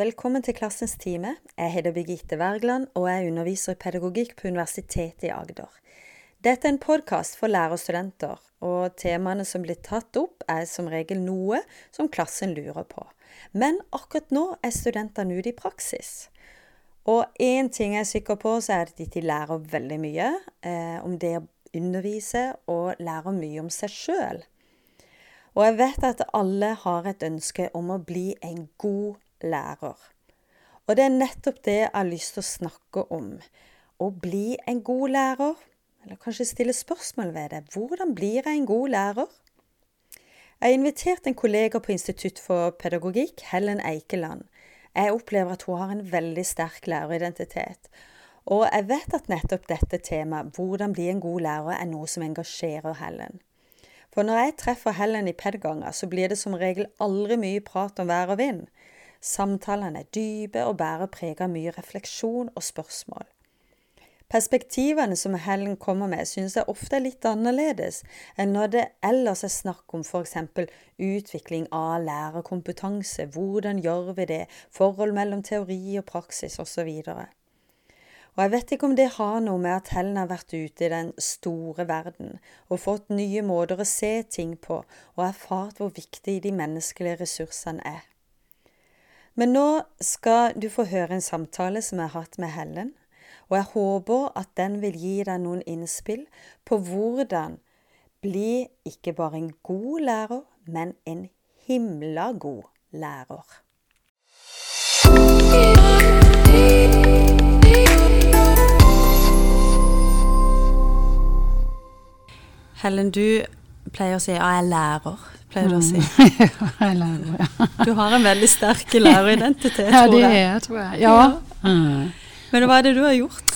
Velkommen til Klassens time. Jeg heter Birgitte Wergeland og jeg underviser i pedagogikk på Universitetet i Agder. Dette er en podkast for lærerstudenter, og temaene som blir tatt opp, er som regel noe som klassen lurer på. Men akkurat nå er studentene ute i praksis. Og én ting jeg er sikker på, så er at de lærer veldig mye eh, om det å undervise, og lærer mye om seg sjøl. Og jeg vet at alle har et ønske om å bli en god lærer. Og det er nettopp det jeg har lyst til å snakke om. Å bli en god lærer, eller kanskje stille spørsmål ved det. Hvordan blir jeg en god lærer? Jeg har invitert en kollega på Institutt for pedagogikk, Helen Eikeland. Jeg opplever at hun har en veldig sterk læreridentitet. Og jeg vet at nettopp dette temaet, hvordan bli en god lærer, er noe som engasjerer Helen. For når jeg treffer Helen i pedganger, så blir det som regel aldri mye prat om vær og vind. Samtalene er dype og bærer preg av mye refleksjon og spørsmål. Perspektivene som Helen kommer med, synes jeg ofte er litt annerledes enn når det ellers er snakk om f.eks. utvikling av lærerkompetanse, hvordan gjør vi det, forhold mellom teori og praksis osv. Og jeg vet ikke om det har noe med at Helen har vært ute i den store verden og fått nye måter å se ting på og erfart hvor viktig de menneskelige ressursene er. Men nå skal du få høre en samtale som jeg har hatt med Helen, og jeg håper at den vil gi deg noen innspill på hvordan bli ikke bare en god lærer, men en himla god lærer. Helen, du pleier å si ja, jeg er lærer pleier du å si. jeg lærer, ja. Du har en veldig sterk læreridentitet, ja, tror jeg. Ja, det er tror jeg. Ja. Mm. Men hva er det du har gjort?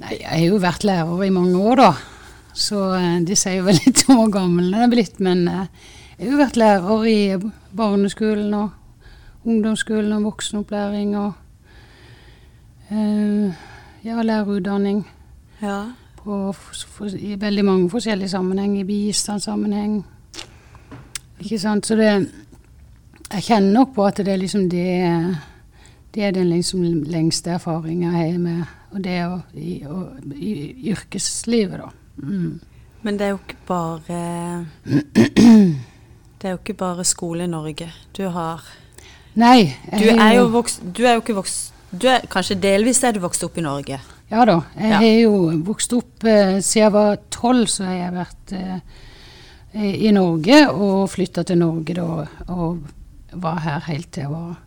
Nei, Jeg har jo vært lærer i mange år, da. Så det de sier jo litt om hvor gammel jeg er blitt. Men eh, jeg har jo vært lærer i barneskolen og ungdomsskolen og voksenopplæring og uh, ja, lærerutdanning. Ja. På, for, I veldig mange forskjellige sammenheng. I bistandssammenheng. Ikke sant. Så det Jeg kjenner nok på at det er liksom det Det er den liksom lengste erfaringa jeg har med og det å, i, og, i yrkeslivet, da. Mm. Men det er jo ikke bare Det er jo ikke bare Skole-Norge du har Nei. Du er jo vokst Du er jo ikke vokst du er, Kanskje delvis er du vokst opp i Norge? Ja da. Jeg ja. har jo vokst opp eh, Siden jeg var tolv, så har jeg vært eh, i Norge, og flytta til Norge da, og var her helt til jeg var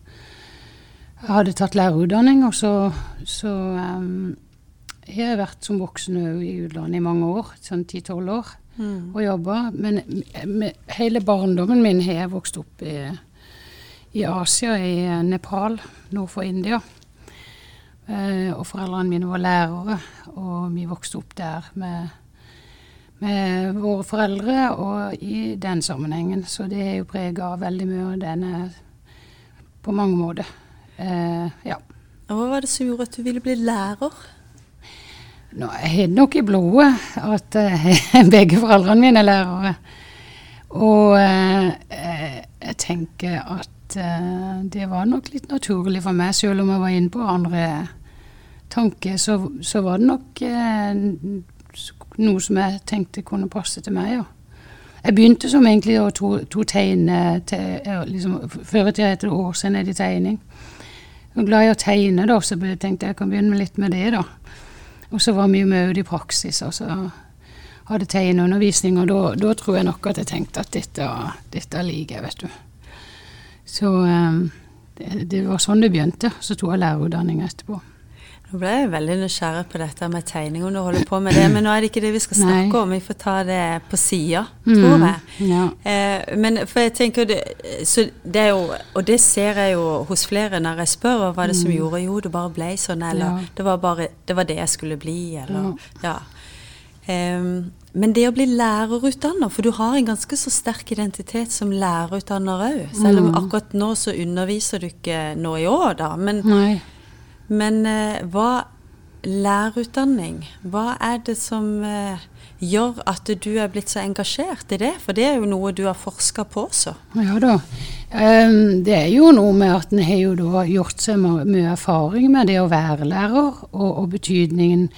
Jeg hadde tatt lærerutdanning, og så, så um, jeg har vært som voksen i utlandet i mange år, sånn ti-tolv år, mm. og jobba. Men med, hele barndommen min har jeg vokst opp i, i Asia, i Nepal, nord for India. Eh, og foreldrene mine var lærere, og vi vokste opp der med med våre foreldre og i den sammenhengen. Så det er jo prega av veldig mye av denne på mange måter. Eh, ja. Hva var det som gjorde at du ville bli lærer? Nå, jeg har nok i blodet at eh, begge foreldrene mine er lærere. Og eh, jeg tenker at eh, det var nok litt naturlig for meg, selv om jeg var inne på andre tanker, så, så var det nok eh, noe som jeg tenkte kunne passe til meg. Ja. Jeg begynte som egentlig å to, to tegne til, liksom, Før i tida het det årsenhet i tegning. Jeg var glad i å tegne, da, så jeg tenkte jeg kan begynne litt med det. da. Og så var mye med ut i praksis. og så hadde tegneundervisning, og da, tror jeg nok at jeg tenkte at dette, dette liker jeg, vet du. Så um, det, det, var sånn det begynte. Så tok jeg lærerutdanning etterpå. Nå ble jeg veldig nysgjerrig på dette med tegning, om du holder på med det. Men nå er det ikke det vi skal snakke Nei. om, vi får ta det på sida, mm, tror jeg. Ja. Eh, men for jeg tenker det, det jo, Og det ser jeg jo hos flere når jeg spør hva det som mm. gjorde Jo, det bare ble sånn, eller ja. det, var bare, det var det jeg skulle bli, eller Ja. Um, men det å bli lærerutdanner, for du har en ganske så sterk identitet som lærerutdanner òg. Selv om mm. akkurat nå så underviser du ikke nå i år, da. Men Nei. Men eh, hva Lærerutdanning, hva er det som eh, gjør at du er blitt så engasjert i det? For det er jo noe du har forska på også. Ja da. Um, det er jo noe med at en har jo da gjort seg mye erfaring med det å være lærer, og, og betydningen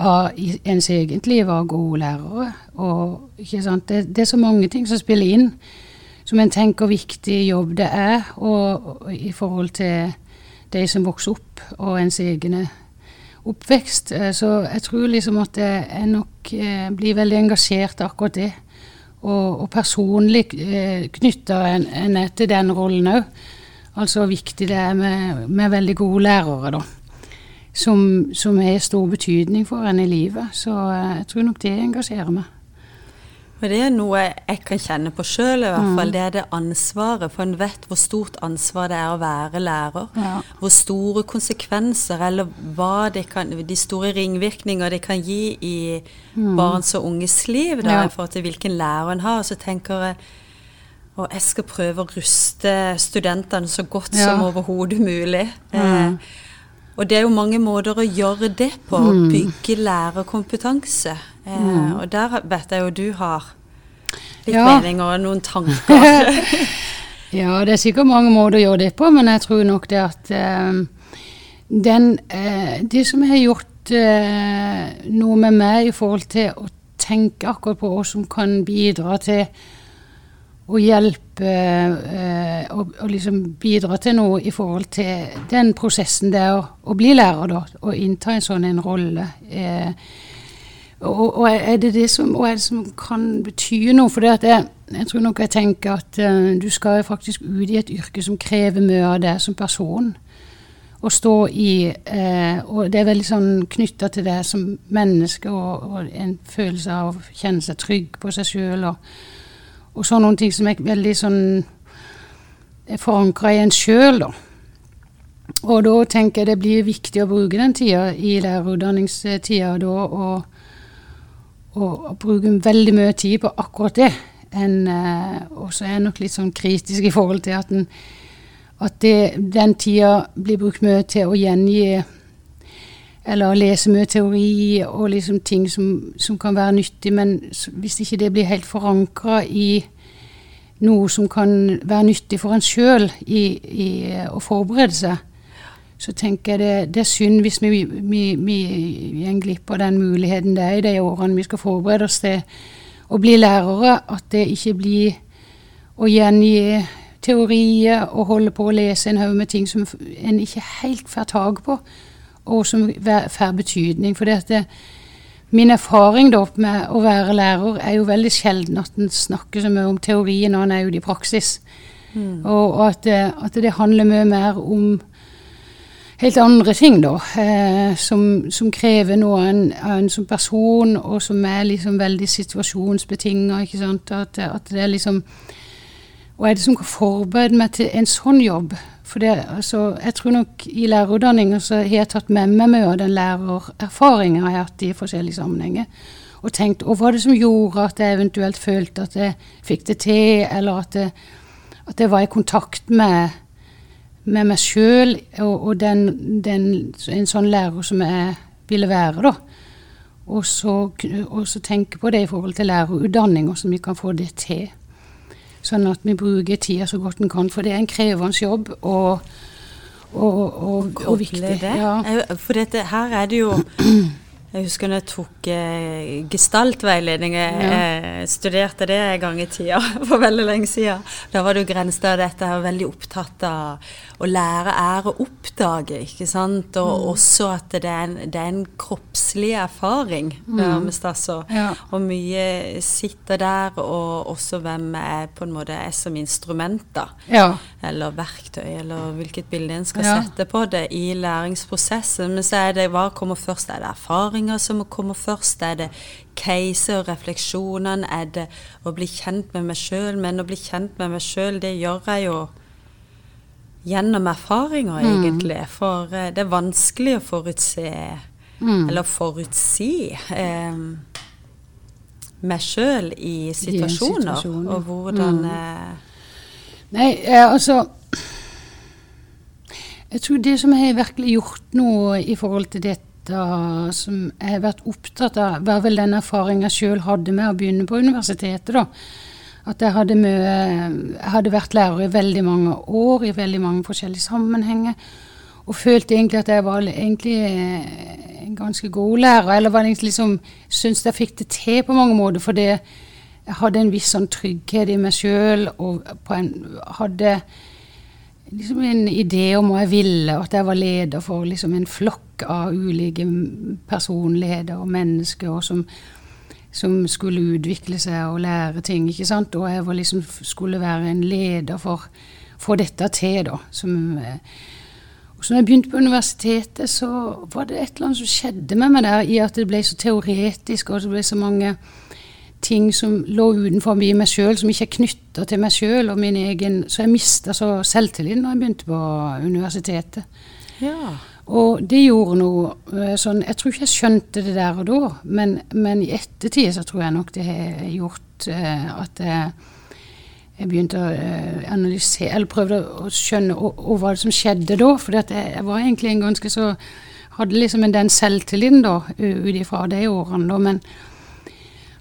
av ens eget liv av gode lærere. Og? Det, det, er så mange ting som spiller inn, som en tenker viktig jobb det er, og, og i forhold til de som vokser opp, og ens egne oppvekst. Eh, så jeg tror liksom at jeg nok eh, blir veldig engasjert akkurat det. Og, og personlig knytter knytta en, en til den rollen òg. Altså hvor viktig det er med, med veldig gode lærere, da. Som har stor betydning for en i livet. Så jeg tror nok det engasjerer meg. Og det er noe jeg kan kjenne på sjøl, i hvert fall. Mm. Det er det ansvaret. For en vet hvor stort ansvar det er å være lærer. Ja. Hvor store konsekvenser, eller hva det kan, de store ringvirkninger det kan gi i mm. barns og unges liv, da, ja. i forhold til hvilken lærer en har. Så tenker jeg og jeg skal prøve å ruste studentene så godt ja. som overhodet mulig. Mm. Eh, og det er jo mange måter å gjøre det på. Mm. bygge lærerkompetanse. Eh, mm. Og der vet jeg jo du har litt ja. mening og noen tanker. ja, det er sikkert mange måter å gjøre det på, men jeg tror nok det at eh, den, eh, Det som har gjort eh, noe med meg i forhold til å tenke akkurat på hva som kan bidra til å hjelpe eh, og, og, liksom bidra til noe i forhold til den prosessen det er å, å bli lærer, da. Å innta en sånn en rolle. Eh, og, og, er det som, og er det som kan bety noe? For jeg, jeg, tror nok jeg tenker at uh, du skal faktisk ut i et yrke som krever mye av deg som person. Å stå i uh, Og det er veldig sånn knytta til deg som menneske og, og, en følelse av å kjenne seg trygg på seg sjøl og, og sånn noen ting som er veldig sånn forankra i en sjøl, da. Og da tenker jeg det blir viktig å bruke den tida i lærerutdanningstida da. og og, bruker veldig mye tid på akkurat det. Eh, og så er jeg nok litt sånn kritisk i forhold til at, den, at det, den tida blir brukt mye til å gjengi eller lese mye teori og liksom ting som, som kan være nyttig, men hvis ikke det blir helt forankra i noe som kan være nyttig for en sjøl i, i, å forberede seg, så tenker jeg det, det er synd hvis vi, vi, vi går glipp av den muligheten det er i de årene vi skal forberede oss til å bli lærere, at det ikke blir å gjengi teorier og holde på å lese en haug med ting som en ikke helt får tak på, og som får betydning. For det, min erfaring da med å være lærer er jo veldig sjelden at en snakker så mye om teorien når en er ute i praksis. Mm. Og, at, at, det handler mye mer om helt andre ting, da. Eh, som, som, krever noe av en, som person, og som er liksom veldig situasjonsbetinga. At, at, det er liksom Og er det som kan forberede meg til en sånn jobb? For det, altså, jeg tror nok i lærerutdanninga så har jeg tatt med meg mye av den lærererfaringa jeg har hatt i forskjellige sammenhenger. Og tenkt hva var det som gjorde at jeg eventuelt følte at jeg fikk det til, eller at, jeg, at jeg var i kontakt med med meg sjøl og, og den, den, en sånn lærer som jeg ville være, da. Og så, og så tenke på det i forhold til lærerutdanning, hvordan vi kan få det til. Sånn at vi bruker tida så godt vi kan, for det er en krevende jobb. og og, og, og viktig. Ja. For dette, her er det jo Jeg husker når jeg tok eh, gestaltveiledning. Jeg ja. studerte det en gang i tida, for veldig lenge siden. Da var det jo grenser dette. Var veldig opptatt av å lære er å oppdage, ikke sant. Og mm. også at det er, en, det er en kroppslig erfaring, mm. altså. Ja. Og mye sitter der, og også hvem jeg på en måte er som instrumenter. Ja. Eller verktøy, eller hvilket bilde en skal sette på det i læringsprosessen. Men så er det hva kommer først? Er det erfaringer som kommer først? Er det case og refleksjonene? Er det å bli kjent med meg sjøl? Men å bli kjent med meg sjøl, det gjør jeg jo gjennom erfaringer, mm. egentlig. For uh, det er vanskelig å forutse, mm. eller forutsi, um, meg sjøl i situasjoner, og hvordan mm. uh, Nei, altså jeg tror det som har virkelig gjort nå i forhold til dette som jeg har vært opptatt av, var vel den erfaringen jeg sjøl hadde med å begynne på universitetet. da. At jeg hadde, med, jeg hadde vært lærer i veldig mange år, i veldig mange forskjellige sammenhenger. Og følte egentlig at jeg var egentlig eh, en ganske god lærer. Eller var liksom, syntes jeg fikk det til på mange måter. Fordi jeg hadde en viss sånn trygghet i meg sjøl og en, hadde liksom en idé om hva jeg ville, at jeg var leder for liksom en flokk av ulike personligheter og mennesker og som, som, skulle utvikle seg og lære ting. ikke sant? Og jeg liksom, skulle være en leder for å få dette til. da. Som, og så når jeg begynte på universitetet, så var det et eller annet som skjedde med meg der, i at det ble så teoretisk, og det ble så mange ting som lå utenfor meg sjøl, som ikke er knytta til meg sjøl og min egen Så jeg mista så selvtilliten da jeg begynte på universitetet. Ja. Og det gjorde noe eh, sånn Jeg tror ikke jeg skjønte det der og da, men, men i ettertid så tror jeg nok det har gjort eh, at jeg, jeg begynte å eh, analysere Eller prøvde å skjønne og, og hva som skjedde da. For jeg, jeg var egentlig en ganske så Hadde liksom den selvtilliten da ut ifra de årene, da. men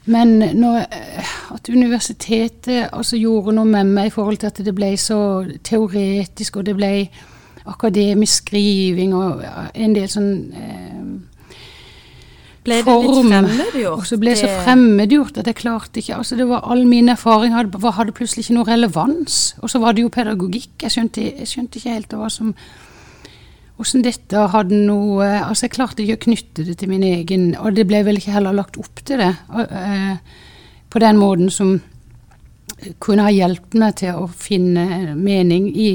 men når, eh, at universitetet altså gjorde noe med meg i forhold til at det ble så teoretisk, og det ble akademisk skriving og en del sånn eh, ble det litt fremmedgjort? Og så ble det så fremmedgjort at jeg klarte ikke altså det var All min erfaring hadde, hadde plutselig ikke noe relevans. Og så var det jo pedagogikk. Jeg skjønte, jeg skjønte ikke helt hva som hvordan dette hadde noe Altså, jeg klarte ikke å knytte det til min egen Og det ble vel ikke heller lagt opp til det uh, på den måten som kunne ha hjulpet meg til å finne mening i,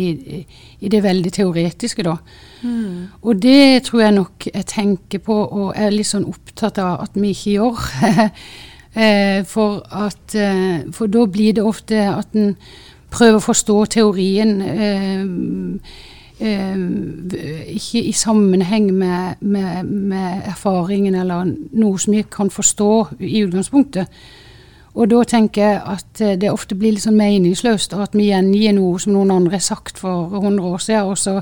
i det veldig teoretiske, da. Mm. Og det tror jeg nok jeg tenker på og er litt sånn opptatt av at vi ikke gjør. Eh, for, at, eh, for da blir det ofte at en prøver å forstå teorien. Eh, ikke i sammenheng med, med, med, erfaringen eller noe som vi kan forstå i utgangspunktet. Og da tenker jeg at eh, det ofte blir litt sånn meningsløst at vi gjengir noe som noen andre har sagt for 100 år siden. Og, så,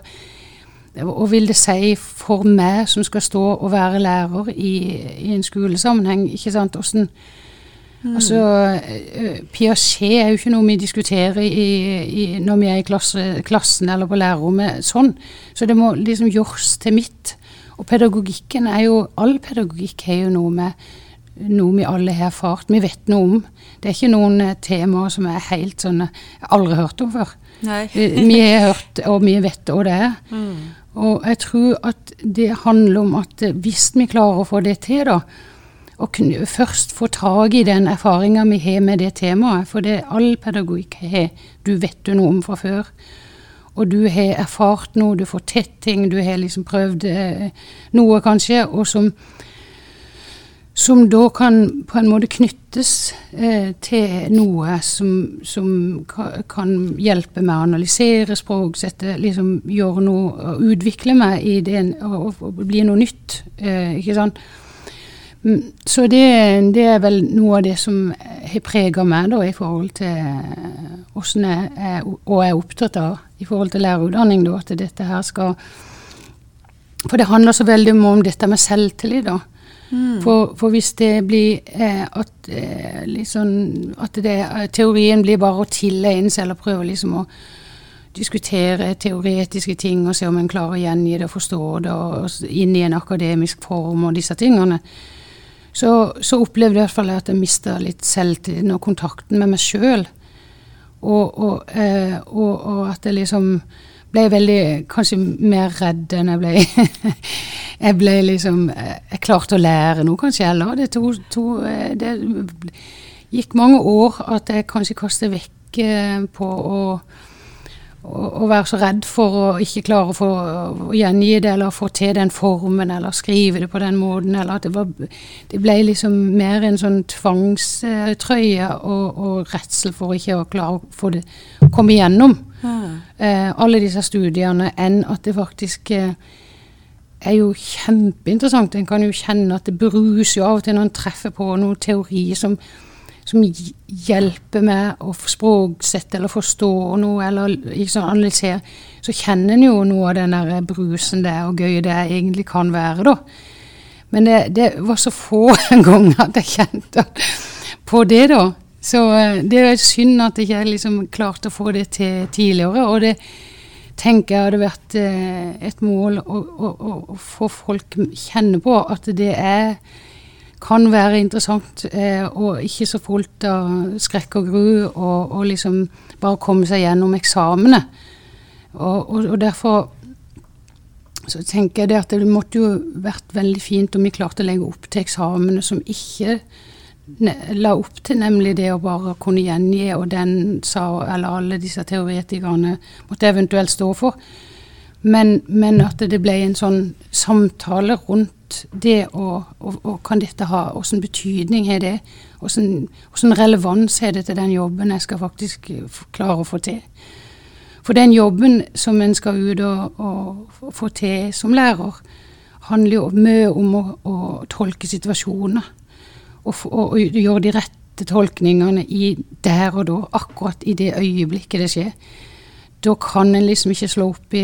og vil det si for meg som skal stå og være lærer i, i en skolesammenheng, ikke sant, åssen Mm. Altså, eh, Piaget er jo ikke noe vi diskuterer i, i, når vi er i klasse, klassen eller på lærerrommet sånn. Så det må liksom gjøres til mitt. Og pedagogikken er jo All pedagogikk har jo noe med noe vi alle har erfart. Vi vet noe om. Det er ikke noen eh, temaer som er helt sånn Jeg har aldri hørt om før. Nei. vi har hørt, og vi vet hva det er. Mm. Og jeg tror at det handler om at hvis vi klarer å få det til, da, og først få tak i den erfaringa vi har med det temaet. For det all pedagogikk har du vet du noe om fra før. Og du har erfart noe, du får tett ting, du har liksom prøvd eh, noe kanskje, og som, som da kan på en måte knyttes eh, til noe som, som kan hjelpe med å analysere språksette, liksom gjøre noe, utvikle meg i det, og, og bli noe nytt. Eh, ikke sant? Mm, så det, det, er vel noe av det som har preget meg da, i forhold til åssen jeg er, og er opptatt av i forhold til lærerutdanning. Da, at dette her skal For det handler så veldig mye om dette med selvtillit. da. Mm. For, for, hvis det blir eh, at, eh, liksom, at det, teorien blir bare å tilegne seg, eller prøve liksom å diskutere teoretiske ting og se om en klarer å gjengi det og forstå det og, og inn i en akademisk form og disse tingene, så, så, opplevde jeg i hvert fall at jeg mista litt selvtilliten og kontakten med meg sjøl. Og, og, eh, og, at jeg liksom ble veldig Kanskje mer redd enn jeg ble. jeg ble liksom Jeg klarte å lære noe, kanskje, eller det, to, to, eh, det gikk mange år at jeg kanskje kastet vekk eh, på å å, være så redd for å ikke klare å, få, å gjengi det, eller få til den formen, eller skrive det på den måten. eller at Det, var, det ble liksom mer en sånn tvangstrøye og, og redsel for ikke å klare å få det komme igjennom eh, alle disse studiene, enn at det faktisk eh, er jo kjempeinteressant. En kan jo kjenne at det bruser jo av og til når en treffer på noen teori som som hjelper med å språksette eller forstå noe, eller liksom analysere, så kjenner en jo noe av den der brusen det og gøye det egentlig kan være, da. Men det, det var så få ganger at jeg kjente på det, da. Så eh, det er synd at jeg ikke liksom klarte å få det til tidligere. Og det tenker jeg hadde vært eh, et mål å, å, å, få folk kjenne på at det er kan være interessant, eh, og ikke så fullt av skrekk og gru, og, og liksom bare komme seg gjennom eksamene. Og, og, og, derfor så tenker jeg det at det måtte jo vært veldig fint om vi klarte å legge opp til eksamene som ikke la opp til nemlig det å bare kunne gjengi, og den sa, eller alle disse teoretikerne måtte eventuelt stå for. Men, men at det ble en sånn samtale rundt det og, og, og kan dette ha, Hvilken betydning har det? Hvilken relevans har det til den jobben jeg skal faktisk klare å få til? For den jobben som en skal ut og, og få til som lærer, handler jo mye om å, å tolke situasjoner. Og, og, gjøre de rette tolkningene i der og da, akkurat i det øyeblikket det skjer da kan en liksom ikke slå opp i,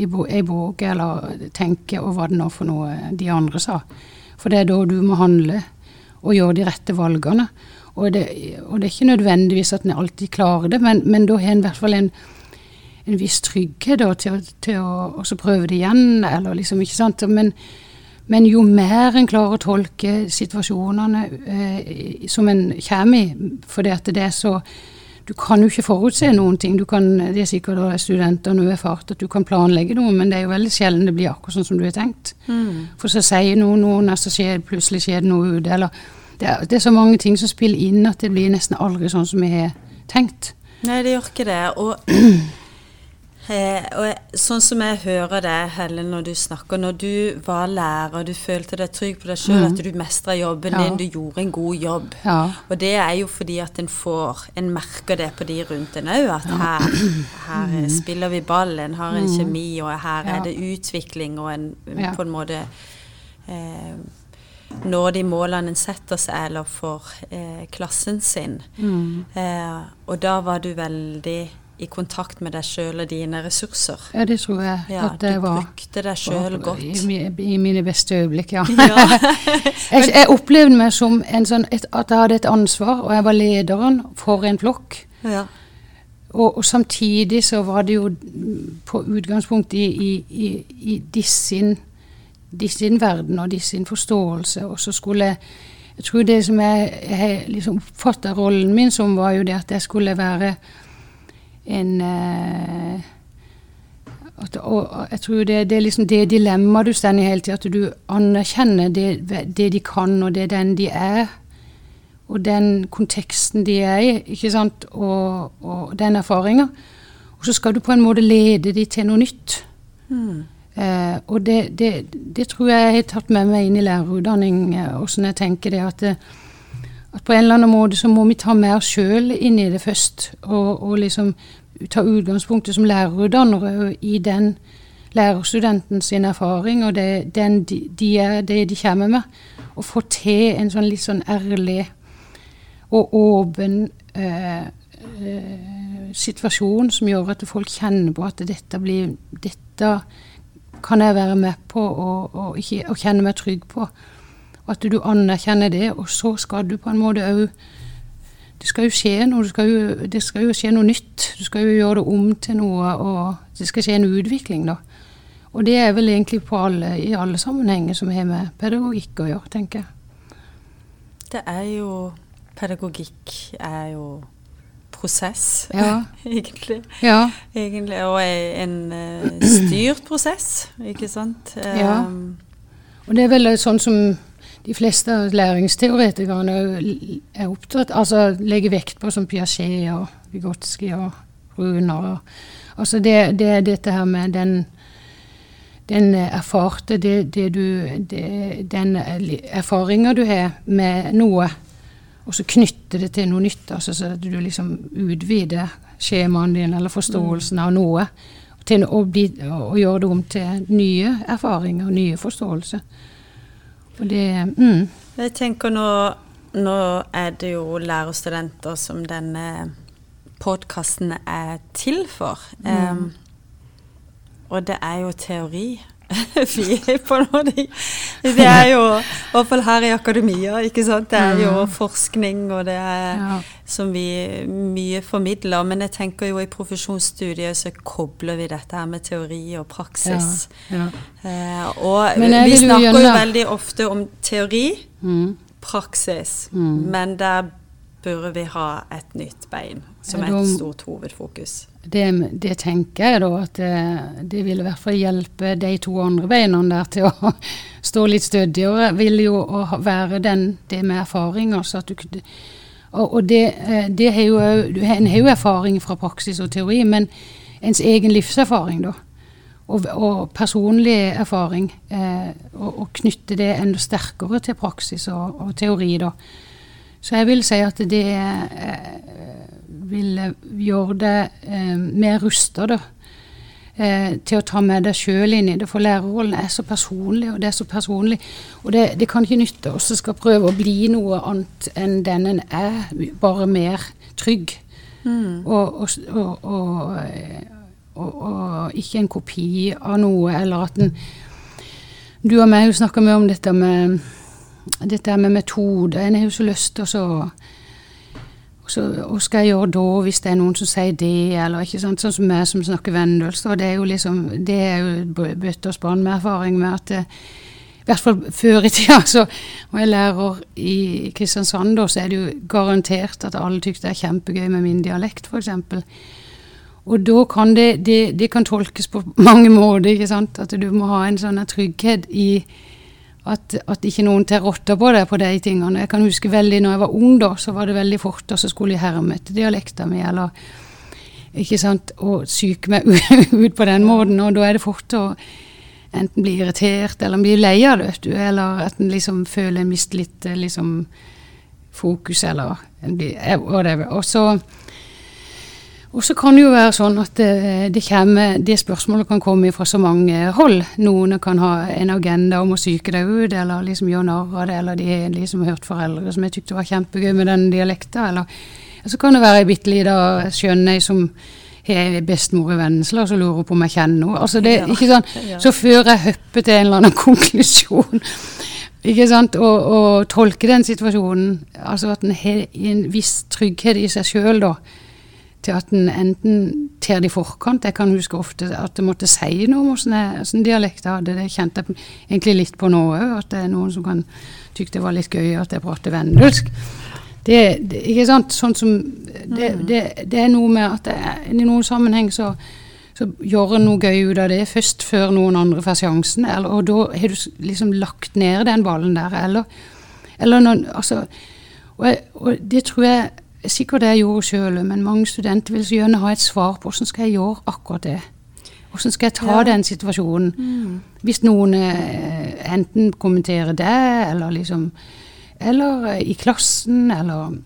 ei bok eller tenke over hva det nå for noe de andre sa. For det er da du må handle og gjøre de rette valgene. Og det, og det er ikke nødvendigvis at en alltid klarer det, men, men da har en i hvert fall en, en viss trygghet da, til, til å prøve det igjen, eller liksom, ikke sant. Men, men jo mer en klarer å tolke situasjonene eh, som en kommer i, fordi at det er så du kan jo ikke forutse noen ting. Du kan, det er sikkert da studenter nå erfart at du kan planlegge noe, men det er jo veldig sjelden det blir akkurat sånn som du har tenkt. Mm. For så sier noen noe, og så skjer, plutselig skjer det noe ute. Eller det er, det er, så mange ting som spiller inn at det blir nesten aldri sånn som vi har tenkt. Nei, det gjør ikke det. Og Eh, og sånn som jeg hører det, Helle, når du snakker, når du var lærer, du følte deg trygg på deg sjøl, mm. at du mestra jobben ja. din, du gjorde en god jobb. Ja. Og det er jo fordi at en får En merker det på de rundt en òg, at ja. her, her mm. spiller vi ball, en har en mm. kjemi, og her er det utvikling, og en på en måte eh, når de målene en setter seg, eller for eh, klassen sin. Mm. Eh, og da var du veldig i kontakt med deg sjøl og dine ressurser. Ja, det tror jeg ja, at det var. Du brukte deg sjøl godt. I, I, mine beste øyeblikk, ja. ja. jeg, jeg, opplevde meg som sånn, et, at jeg hadde et ansvar, og jeg var lederen for en flokk. Ja. Og, og, samtidig så var det jo på utgangspunkt i, i, i, i dissin, sin verden og sin forståelse, og så skulle jeg jeg tror det som jeg, jeg liksom oppfatta rollen min som, var jo det at jeg skulle være en uh, og jeg tror det, det, er liksom det dilemmaet du står i hele tida, at du anerkjenner det, det, de kan, og det er den de er. Og den konteksten de er i, ikke sant, og, og den erfaringa. Og så skal du på en måte lede de til noe nytt. Mm. Eh, og det, det, det, tror jeg jeg har tatt med meg inn i lærerutdanning, åssen eh, jeg tenker det. At, at, på en eller annen måte så må vi ta med oss sjøl inn i det først. Og, og liksom ta utgangspunktet som lærerutdannere i den lærerstudenten sin erfaring og det, den, de er, det de kommer med. Og få til en sånn litt sånn ærlig og åpen eh, eh, situasjon som gjør at folk kjenner på at dette blir Dette kan jeg være med på og, og, og kjenne meg trygg på. At du anerkjenner det, og så skal du på en måte òg det skal jo skje noe, det skal jo, det skal jo skje noe nytt. Du skal jo gjøre det om til noe, og det skal skje en utvikling, da. Og det er vel egentlig alle, i alle sammenhenger som har med pedagogikk å gjøre, tenker jeg. Det er jo Pedagogikk er jo prosess, ja. egentlig. Ja. egentlig. Og en uh, styrt prosess, ikke sant. Um, ja. Og det er vel sånn som de fleste læringsteoretikerne er opptatt, altså legger vekt på som Piaget og Vygotsky og Runer. Altså det, det dette her med den, den erfarte det, det du, Den erfaringa du har med noe, og så knytter det til noe nytt. altså Så du liksom utvider skjemaen din eller forståelsen av noe. Til å, bli, å gjøre det om til nye erfaringer og nye forståelser. Det mm. Jeg tenker nå, nå er det jo lærerstudenter som denne podkasten er til for. Mm. Um, og det er jo teori vi er på nå. Det er jo, i hvert fall her i akademia, ikke sant. Det er jo forskning, og det er ja. Som vi mye formidler. Men jeg tenker jo i profesjonsstudiet så kobler vi dette her med teori og praksis. Ja, eh, og vi snakker jo veldig ofte om teori, mm. praksis, mm. men der burde vi ha et nytt bein som er et stort hovedfokus. Det, det tenker jeg da at det, det, vil i hvert fall hjelpe de to andre beina der til å stå litt stødigere. Vil jo være den, det med erfaring. Altså at du, og, og det, eh, det har jo, En har jo erfaring fra praksis og teori, men ens egen livserfaring, da. Og, og personlig erfaring. Eh, og, knytte det enda sterkere til praksis og, og teori, da. Så jeg vil si at det eh, vil gjøre det eh, mer rusta eh, til å ta med deg sjøl inn i det. For lærerrollen er så personlig, og det er så personlig. Og det, det kan ikke nytte oss å skal prøve å bli noe annet enn den en er, bare mer trygg. Mm. Og, og, og, og, ikke en kopi av noe, eller at en Du og meg snakker mye om dette med dette med metode. En har jo så lyst til å hva skal jeg gjøre da, hvis det er noen som sier det, eller ikke sant, sånn som meg som snakker vendølsk. Det er jo liksom, det er jo bøtte og spann med erfaring med at det, i hvert fall før i tida, så var jeg lærer i Kristiansand, da, så er det jo garantert at alle tykker det er kjempegøy med min dialekt, f.eks. Og da kan det, det, det, kan tolkes på mange måter, ikke sant. At du må ha en sånn trygghet i at, at, ikke noen tar rotta på deg på de tingene. Jeg kan huske veldig når jeg var ung, da, så var det veldig fort, og så skulle jeg herme etter dialekta mi, eller ikke sant, og psyke meg ut på den måten. Og da er det fort å enten bli irritert, eller bli lei av det, vet du, eller at en liksom føler en mister litt eh, liksom fokus, eller whatever. Og så og så kan det jo være sånn at det, det, kommer, det, spørsmålet kan komme fra så mange hold. Noen kan ha en agenda om å psyke deg ut, eller liksom gjøre narr av det, eller de har liksom hørt foreldre som jeg tykte var kjempegøy med den dialekta, eller så kan det være ei bitte lita skjønnei som har bestemor i Vennesla som lurer på om jeg kjenner henne. Altså det, ikke sånn, så før jeg hopper til en eller annen konklusjon ikke sant, og, og tolker den situasjonen, altså at en har en viss trygghet i seg sjøl, da til at en enten ter det i forkant Jeg kan huske ofte at jeg måtte si noe om åssen dialekt jeg hadde. Det kjente jeg egentlig litt på nå òg, at det er noen som kan tykke det var litt gøy at jeg prater vendelsk. Det, det, ikke sant? Sånn som, det, mm. det, det er noe med at jeg, i noen sammenheng så, så gjør en noe gøy ut av det først før noen andre får sjansen. Eller, og da har du liksom lagt ned den ballen der. Eller, eller noen, altså, og, og det tror jeg sikkert det jeg gjorde sjøl, men mange studenter vil så gjerne ha et svar på hvordan skal jeg gjøre akkurat det. Hvordan skal jeg ta ja. den situasjonen? Mm. Hvis noen eh, enten kommenterer det, eller liksom Eller eh, i klassen, eller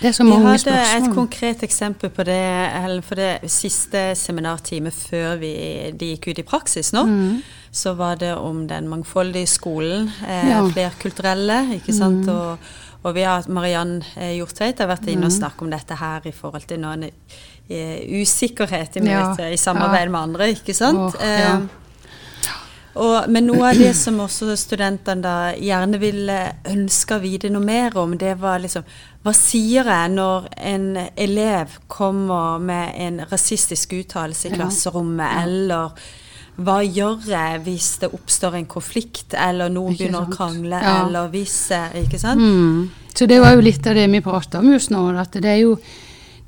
det er så mange spørsmål. Vi hadde et konkret eksempel på det for det siste seminartimet før vi, de gikk ut i praksis nå. Mm. Så var det om den mangfoldige skolen, eh, ja. flerkulturelle, ikke sant. Mm. Og, og vi har Mariann eh, Hjortveit har vært inne og mm. snakket om dette her i forhold til noen uh, usikkerhet i, ja. i samarbeid ja. med andre, ikke sant. Oh, ja. og, men noe av det som også studentene da gjerne ville ønske å vite noe mer om, det var liksom Hva sier jeg når en elev kommer med en rasistisk uttalelse i klasserommet, eller hva gjør jeg hvis det oppstår en konflikt, eller noen begynner å krangle, ja. eller hvis Ikke sant? Mm. Så det var jo litt av det vi prata om just nå. at det er jo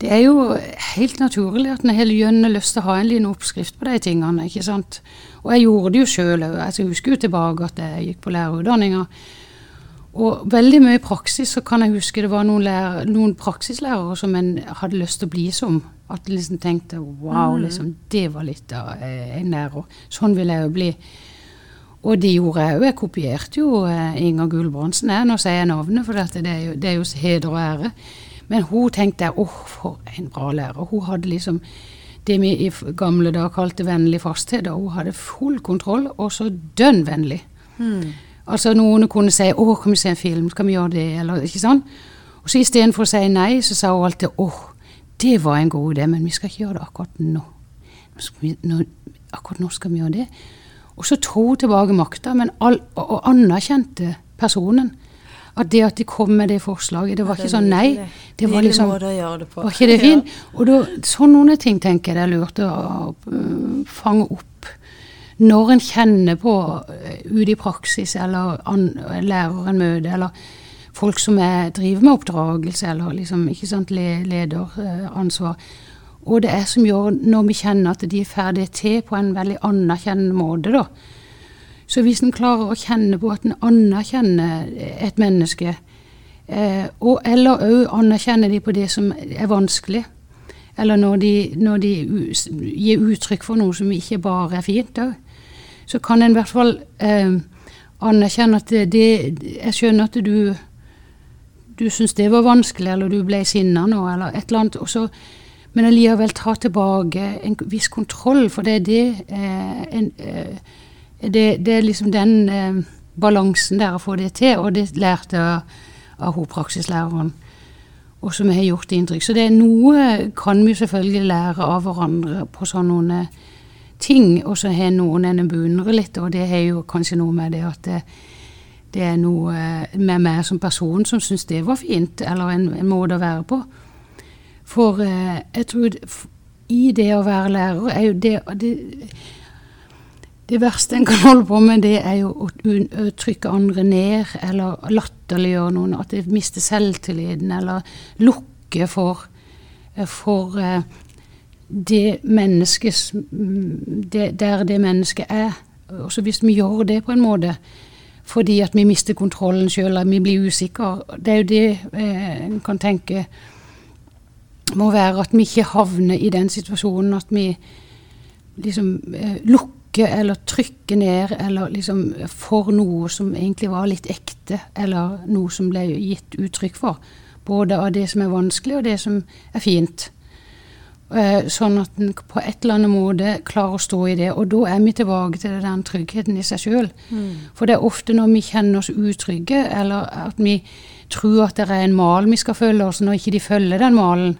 det er jo helt naturlig at en har lyst til å ha en liten oppskrift på de tingene. ikke sant? Og jeg gjorde det jo sjøl òg. Altså, jeg husker jo tilbake at jeg gikk på lærerutdanninga. Og veldig mye i praksis så kan jeg huske det var noen, lærer, noen praksislærere som en hadde lyst til å bli som. At jeg liksom tenkte wow, mm. liksom, det var litt av eh, en lærer. Sånn vil jeg jo bli. Og det gjorde jeg òg. Jeg kopierte jo eh, Inger Gulbrandsen. Nå sier jeg navnet, for det er, jo, det er jo heder og ære. Men hun tenkte jeg, åh, for en bra lærer. Hun hadde liksom det vi i gamle dager kalte vennlig fasthet. Og hun hadde full kontroll, og så dønn vennlig. Mm. Altså noen kunne si 'Å, kan vi se en film? Skal vi gjøre det?' Eller ikke sånn. Og så istedenfor å si nei, så sa hun alltid 'Å, det var en god idé, men vi skal ikke gjøre det akkurat nå. akkurat nå skal vi gjøre det.' Og så tro tilbake makta, men all, og anerkjente personen. At det at de kom med det forslaget, det var ikke sånn nei. Det var liksom Var ikke det fint? Og da, sånne ting tenker jeg det er lurt å uh, fange opp. Når en kjenner på uh, ute i praksis, eller an, lærer en møte, eller folk som er, driver med oppdragelse, eller liksom, ikke sant, lederansvar. Og det er som gjør når vi kjenner at de er ferdige til på en veldig anerkjennende måte, da så hvis en klarer å kjenne på at en anerkjenner et menneske, eh, og, eller òg anerkjenner de på det som er vanskelig, eller når de, når de gir uttrykk for noe som ikke bare er fint òg, så kan en i hvert fall eh, anerkjenne at det, det, Jeg skjønner at du du syns det var vanskelig, eller du ble sinna nå, eller et eller annet. Også, men allikevel ta tilbake en viss kontroll, for det er det eh, en, eh, det, det, er liksom den eh, balansen der å få det til, og det lærte jeg av hun praksislæreren. Og som har gjort inntrykk. Så det er noe kan vi selvfølgelig lære av hverandre på sånne ting. Og så har noen en beundrer litt, og det har jo kanskje noe med det at det, det er noe med meg som person som syns det var fint, eller en, en, måte å være på. For eh, jeg tror i det å være lærer er jo det, det det verste en kan holde på med, det er jo å trykke andre ned, eller latterliggjøre noen, at de mister selvtilliten, eller lukke for, eh, for eh, det mennesket Der det mennesket er. Også hvis vi gjør det på en måte fordi at vi mister kontrollen sjøl, vi blir usikre. Det er jo det eh, en kan tenke må være at vi ikke havner i den situasjonen at vi liksom eh, lukker eller trykker ned eller liksom for noe som egentlig var litt ekte, eller noe som ble gitt uttrykk for. Både av det som er vanskelig, og det som er fint. Eh, sånn at en på et eller annet måte klarer å stå i det. Og da er vi tilbake til den tryggheten i seg sjøl. Mm. For det er ofte når vi kjenner oss utrygge, eller at vi tror at det er en mal vi skal følge oss, når ikke de følger den malen,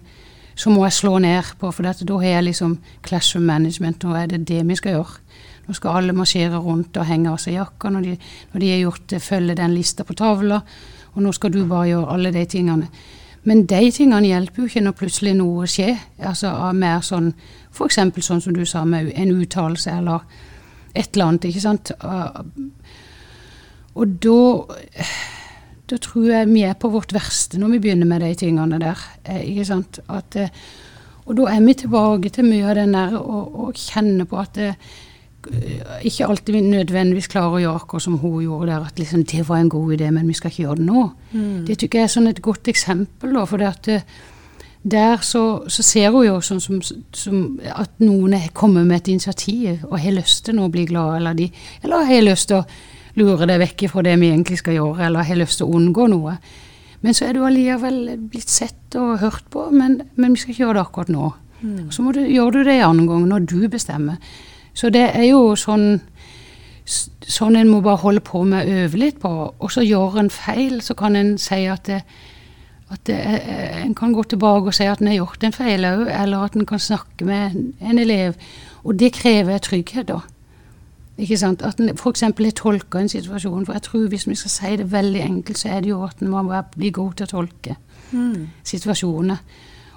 så må jeg slå ned på, for dette, da har jeg liksom classroom management, og er det det vi skal gjøre. Nå skal alle marsjere rundt og henge av seg jakka når de, når de har gjort det, følge den lista på tavla, og nå skal du bare gjøre alle de tingene. Men de tingene hjelper jo ikke når plutselig noe skjer. altså Mer sånn f.eks. sånn som du sa, med en uttalelse eller et eller annet. ikke sant? Og da da tror jeg vi er på vårt verste når vi begynner med de tingene der. Eh, ikke sant? At, eh, og da er vi tilbake til mye av den der å, kjenne på at det, Eh, ikke alltid vi nødvendigvis klarer å gjøre akkurat som hun gjorde der. At liksom, det var en god idé, men vi skal ikke gjøre det nå. Mm. Det tykker jeg er sånn et godt eksempel. Da, for det at det, eh, der så, så, ser hun jo sånn som, som, at noen er kommet med et initiativ og har lyst til å bli glad, eller, de, eller har lyst til å lure deg vekk fra det vi egentlig skal gjøre, eller har lyst til å unngå noe. Men så er du allikevel blitt sett og hørt på, men, men vi skal ikke gjøre det akkurat nå. Mm. Så du, gjør du det en annen gang, når du bestemmer. Så det er jo sånn sånn en må bare holde på med å øve litt på. Og så gjør en feil, så kan en si at, det, at det, en kan gå tilbake og si at en har gjort en feil òg, eller at en kan snakke med en elev. Og det krever trygghet, da. Ikke sant? At en f.eks. har tolka en situasjon. For jeg tror hvis vi skal si det veldig enkelt, så er det jo at en må bli god til å tolke mm. situasjoner.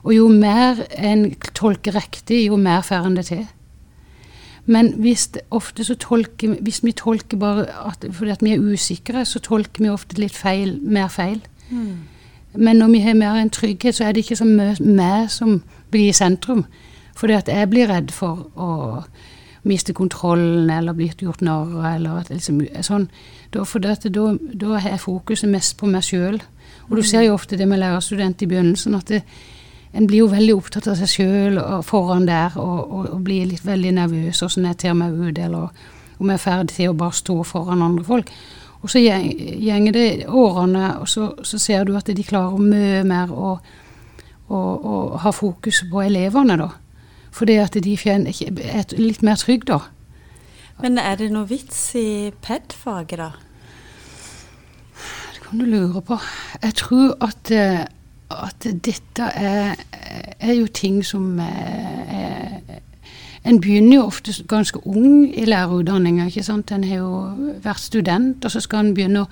Og jo mer en tolker riktig, jo mer får en det til. Men hvis, ofte så tolker, hvis vi tolker bare at, fordi at vi er usikre, så tolker vi ofte litt feil, mer feil. Mm. Men når vi har mer en trygghet, så er det ikke så mye meg som blir i sentrum. Fordi at jeg blir redd for å miste kontrollen eller bli gjort narr av. eller liksom, sånn. Da, for da, da er fokuset mest på meg sjøl. Og du mm. ser jo ofte det med lærerstudent i begynnelsen, at det, en blir jo veldig opptatt av seg sjøl foran der, og, og, og, blir litt veldig nervøs. Åssen jeg ter meg ut, eller om jeg er ferdig til å bare stå foran andre folk. Og så gjenger det årene, og så, så, ser du at de klarer mye mer å, å, å ha fokus på elevene, da. Fordi at de er litt mer trygge, da. Men er det noe vits i PED-faget, da? Det kan du lure på. Jeg tror at eh, at dette er, er jo ting som er, En begynner jo ofte ganske ung i lærerutdanninga. En har jo vært student, og så skal en begynne å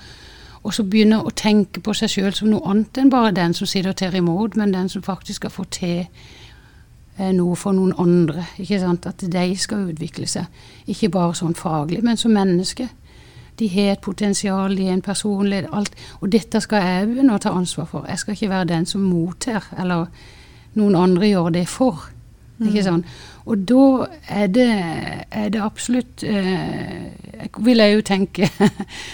og så begynne å tenke på seg sjøl som noe annet enn bare den som sitter og tar imot, men den som faktisk skal få til eh, noe for noen andre. ikke sant? At de skal utvikle seg. Ikke bare sånn faglig, men som menneske. De har et potensial, de er en personlighet, alt. Og dette skal jeg begynne å ta ansvar for. Jeg skal ikke være den som mottar, eller noen andre gjør det for. Ikke mm. sant? Og da er det, er det absolutt eh, Vil jeg jo tenke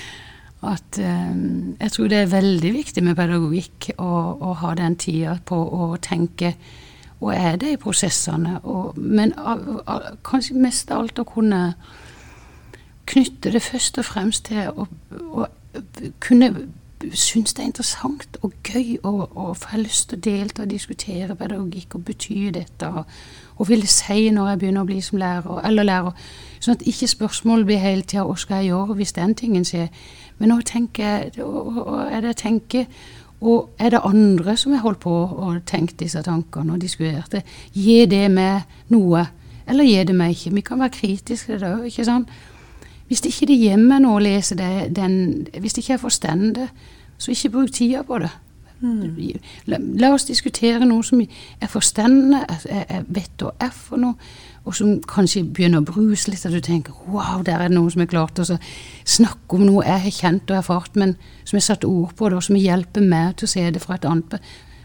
at eh, jeg tror det er veldig viktig med pedagogikk å ha den tida på å tenke og er det i prosessene. Og, men av, av, kanskje mest av alt å kunne knytte det først og fremst til å, å kunne synes det er interessant og gøy og, og få lyst til å delta og diskutere pedagogikk og betyr dette, og, og vil si når jeg begynner å bli som lærer, eller lærer, sånn at ikke spørsmålet blir hele tida hva skal jeg gjøre hvis den tingen skjer, men nå tenker jeg, og er det jeg tenker, og er det andre som har holdt på og tenkt disse tankene og diskutert det, gir det meg noe, eller gir det meg ikke? Vi kan være kritiske til det òg, ikke sant? Hvis ikke det er hjemme nå å lese det, den, hvis ikke jeg forstår det, så ikke bruk tida på det. Mm. La, la, oss diskutere noe som er forstendende, jeg, jeg vet hva er for noe og som kanskje begynner å bruse litt, og du tenker wow, der er det noen som har klart å snakke om noe jeg har kjent og erfart, men som har satt ord på det, og som hjelper meg til å se det fra et annet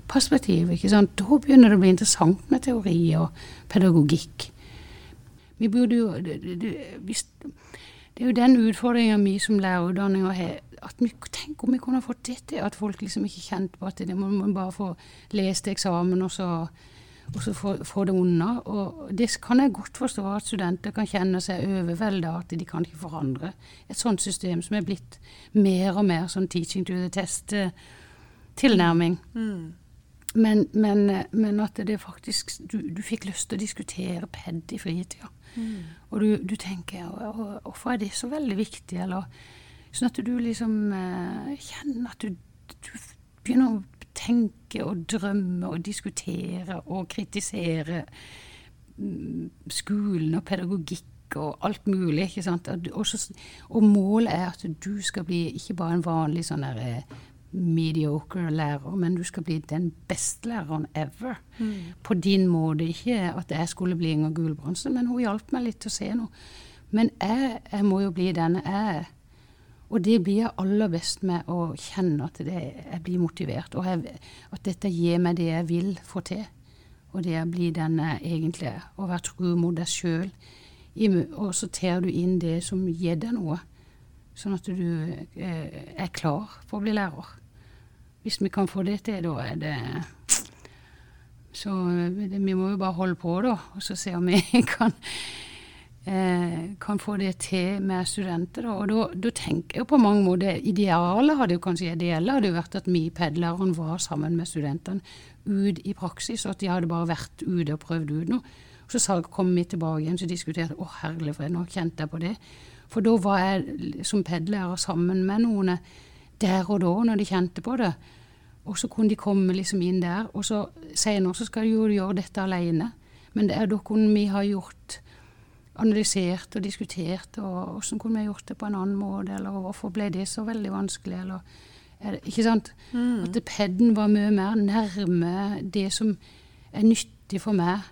perspektiv. ikke sant? Da begynner det å bli interessant med teori og pedagogikk. Vi burde jo Det, det, det er jo den utfordringa mi som lærerutdanninga har. at vi, Tenk om vi kunne fått det til, at folk liksom ikke kjente på at det må man bare få lest eksamen, og så og så få, få, det unna. Og det kan jeg godt forstå at studenter kan kjenne seg overvelda at de kan ikke forandre et sånt system som er blitt mer og mer sånn teaching to the test-tilnærming. Mm. Men, men, men, at det faktisk du, du, fikk lyst til å diskutere PED i fritida. Mm. Og du, du tenker Hvorfor er det så veldig viktig? Eller sånn at du liksom uh, kjenner at du, du begynner å tenke og drømme og diskutere og kritisere mm, skolen og pedagogikk og alt mulig. ikke sant? Og, og, målet er at du skal bli ikke bare en vanlig sånn der, eh, mediocre lærer, men du skal bli den beste læreren ever. Mm. På din måte. Ikke at jeg skulle bli Inger Gulbrandsen, men hun hjalp meg litt til å se noe. Men jeg, jeg må jo bli denne jeg er. Og det blir jeg aller best med å kjenne at det, jeg blir motivert, og jeg, at dette gir meg det jeg vil få til. Og det å bli den jeg egentlig er, og være tro mot deg sjøl. Og så tar du inn det som gir deg noe, sånn at du eh, er klar for å bli lærer. Hvis vi kan få det til, da er det Så det, vi må jo bare holde på, da, og så se om vi kan eh, kan få det til med studenter. Da. Og da, tenker jeg på mange måter Idealet hadde jo kanskje ideelle hadde jo vært at vi pedlerne var sammen med studentene ut i praksis, og at de hadde bare vært ute og prøvd ut noe. Så kom vi tilbake igjen og diskuterte å herlig fred, nå kjente jeg på det. For da var jeg som pedlærer sammen med noen der og da, når de kjente på det. Og så kunne de komme liksom inn der. Og så senere så skal de jo gjøre dette alene. Men det er da kunne vi ha gjort analysert og diskutert, og hvordan kunne vi gjort det på en annen måte, eller hvorfor ble det så veldig vanskelig, eller det, Ikke sant? Mm. At PED-en var mye mer nærme det som er nyttig for meg.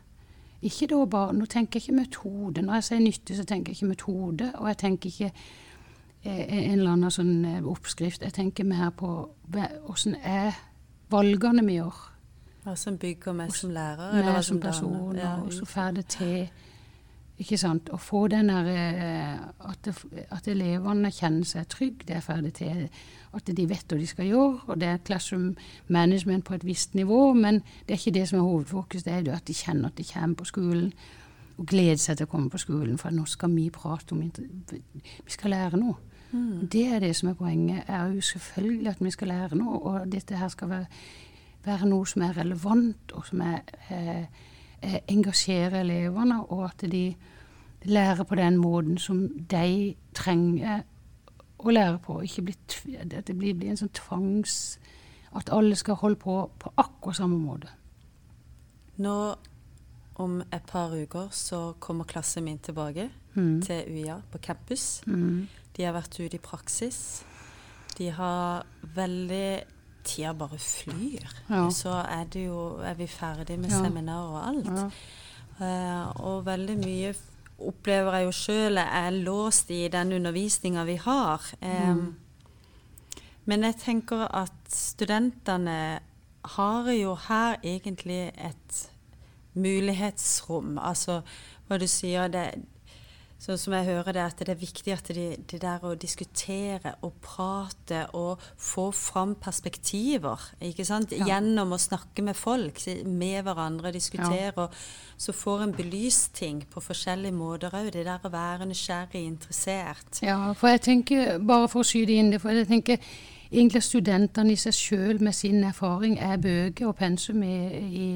Ikke da bare, Nå tenker jeg ikke metode. Når jeg sier nyttig, så tenker jeg ikke metode, og jeg tenker ikke eh, en eller annen sånn eh, oppskrift. Jeg tenker mer på åssen er valgene vi gjør. Hva som bygger meg som lærer? Eller som person, ja, og så får det til ikke sant? Å få den der eh, at, at, elevene kjenner seg trygge, det er ferdig til. At de vet hva de skal gjøre. Og det er classroom management på et visst nivå. Men det er ikke det som er hovedfokus. Det er jo at de kjenner at de kommer på skolen. Og gleder seg til å komme på skolen, for nå skal vi prate om Vi skal lære noe. Mm. Det er det som er poenget. er jo selvfølgelig at vi skal lære noe. Og dette her skal være, være noe som er relevant, og som er eh, Eh, engasjere elevene, og at de lærer på den måten som de trenger å lære på. Ikke bli, at det blir, blir en sånn tvangs At alle skal holde på på akkurat samme måte. Nå om et par uker så kommer klassen min tilbake Mm. til UiA på campus. Mm. De har vært ute i praksis. De har veldig Tida bare flyr. Ja. Så er, det jo, er vi ferdig med Ja. seminar og alt. Ja. Uh, og veldig mye opplever jeg jo sjøl er låst i den undervisninga vi har. Um, Mm. Men jeg tenker at studentene har jo her egentlig et mulighetsrom. Altså hva du sier det Sånn som jeg hører det, at det er viktig at det, det der å diskutere og prate og få fram perspektiver, ikke sant? Ja. Gjennom å snakke med folk, med hverandre, diskutere, og så får en belyst ting på forskjellige måter òg. Det der å være nysgjerrig, interessert. Ja, for jeg tenker, bare for å skyte inn det, for jeg tenker egentlig studentene i seg sjøl med sin erfaring er bøker og pensum i, i,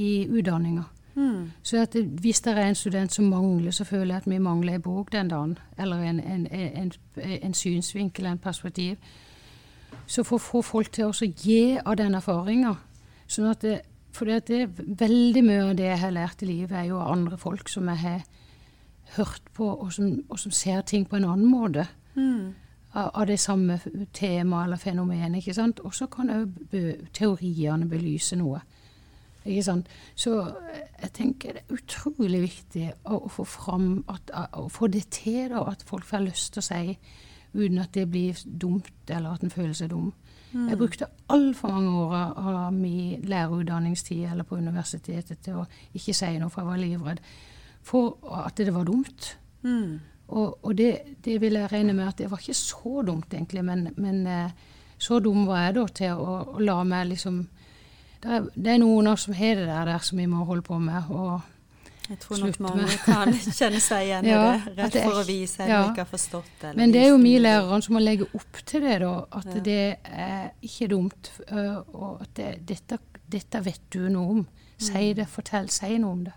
i utdanninga. Hmm. Så at det, hvis det er en student som mangler, så føler jeg at vi mangler en bok den dagen. Eller en, en, en, en synsvinkel, en perspektiv. Så for å få folk til å gi av den erfaringa. Sånn at det, for det, det veldig mye av det jeg har lært i livet, er jo av andre folk som jeg har hørt på, og som, og som ser ting på en annen måte. Mm. Av, av det samme temaet eller fenomenet. ikke sant? Og så kan òg teoriene belyse noe. Ikke sant? Så eh, jeg tenker det er utrolig viktig å, å få fram at, å få det til, da, at folk får lyst til å si uten at det blir dumt, eller at en føler seg dum. Jeg brukte altfor mange år av av min lærerutdanningstid eller på universitetet til å ikke si noe, for jeg var livredd for at det var dumt. Mm. Og, og det, det vil jeg regne med at det var ikke så dumt, egentlig, men, men eh, så dum var jeg da til å, å la meg liksom det er, det er noen av oss som har det der, der som vi må holde på med. og Jeg tror nok mange med. kan kjenne seg igjen i Ja, det. Rett det er for å vise eller ja. ikke har forstått. det. Men det er jo vi lærere som må legge opp til det, da. At Ja. det er ikke dumt. øh, Og at det, dette, dette vet du noe om. Si det, fortell, si noe om det.